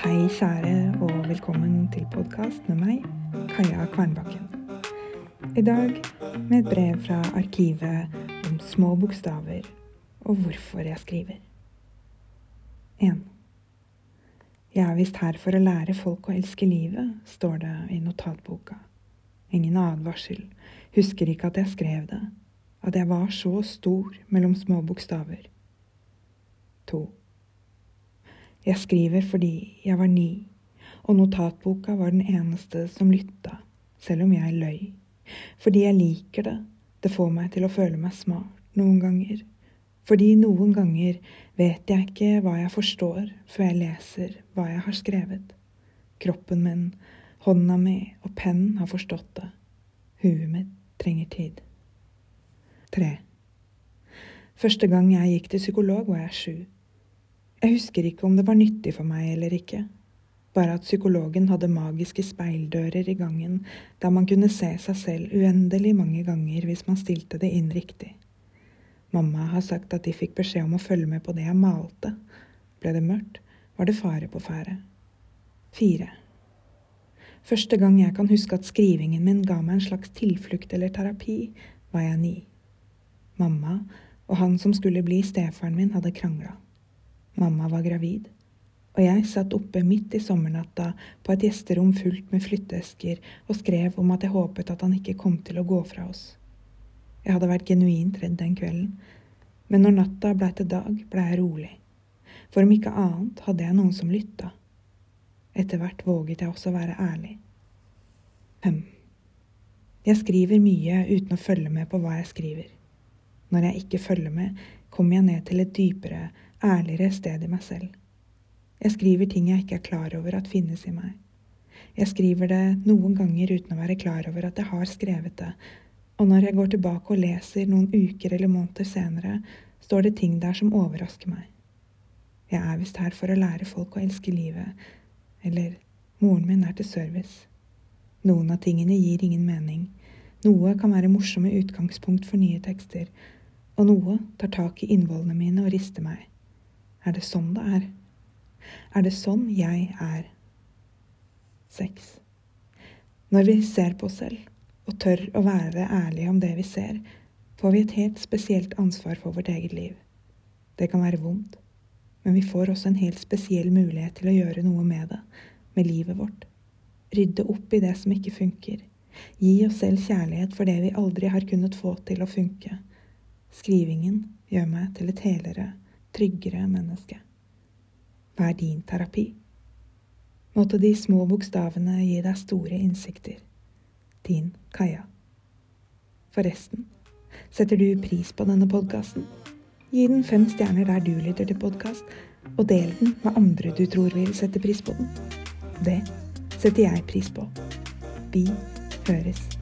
kjære, og velkommen til podkast med meg, Kaja Kvernbakken. I dag med et brev fra arkivet om små bokstaver og hvorfor jeg skriver. 1. Jeg er visst her for å lære folk å elske livet, står det i notatboka. Ingen advarsel. Husker ikke at jeg skrev det. At jeg var så stor mellom små bokstaver. 2. Jeg skriver fordi jeg var ni, og notatboka var den eneste som lytta, selv om jeg løy. Fordi jeg liker det, det får meg til å føle meg smart noen ganger. Fordi noen ganger vet jeg ikke hva jeg forstår før jeg leser hva jeg har skrevet. Kroppen min, hånda mi og pennen har forstått det. Huet mitt trenger tid. Tre. Første gang jeg gikk til psykolog, var jeg sju. Jeg husker ikke om det var nyttig for meg eller ikke, bare at psykologen hadde magiske speildører i gangen der man kunne se seg selv uendelig mange ganger hvis man stilte det inn riktig. Mamma har sagt at de fikk beskjed om å følge med på det jeg malte. Ble det mørkt, var det fare på ferde. Fire. Første gang jeg kan huske at skrivingen min ga meg en slags tilflukt eller terapi, var jeg ni. Mamma og han som skulle bli stefaren min, hadde krangla. Mamma var gravid, og jeg satt oppe midt i sommernatta på et gjesterom fullt med flytteesker og skrev om at jeg håpet at han ikke kom til å gå fra oss. Jeg hadde vært genuint redd den kvelden, men når natta blei til dag, blei jeg rolig. For om ikke annet hadde jeg noen som lytta. Etter hvert våget jeg også være ærlig. Fem. Jeg skriver mye uten å følge med på hva jeg skriver. Når jeg ikke følger med, kommer jeg ned til et dypere, ærligere sted i meg selv. Jeg skriver ting jeg ikke er klar over at finnes i meg. Jeg skriver det noen ganger uten å være klar over at jeg har skrevet det, og når jeg går tilbake og leser noen uker eller måneder senere, står det ting der som overrasker meg. Jeg er visst her for å lære folk å elske livet, eller moren min er til service. Noen av tingene gir ingen mening. Noe kan være morsomme utgangspunkt for nye tekster, og noe tar tak i innvollene mine og rister meg. Er det sånn det er? Er det sånn jeg er? Seks. Når vi ser på oss selv, og tør å være ærlige om det vi ser, får vi et helt spesielt ansvar for vårt eget liv. Det kan være vondt, men vi får også en helt spesiell mulighet til å gjøre noe med det, med livet vårt. Rydde opp i det som ikke funker. Gi oss selv kjærlighet for det vi aldri har kunnet få til å funke. Skrivingen gjør meg til et helere, tryggere menneske. Hva er din terapi? Måtte de små bokstavene gi deg store innsikter. Din Kaja. Forresten, setter du pris på denne podkasten? Gi den fem stjerner der du lytter til podkast, og del den med andre du tror vil sette pris på den. Det setter jeg pris på. Vi høres.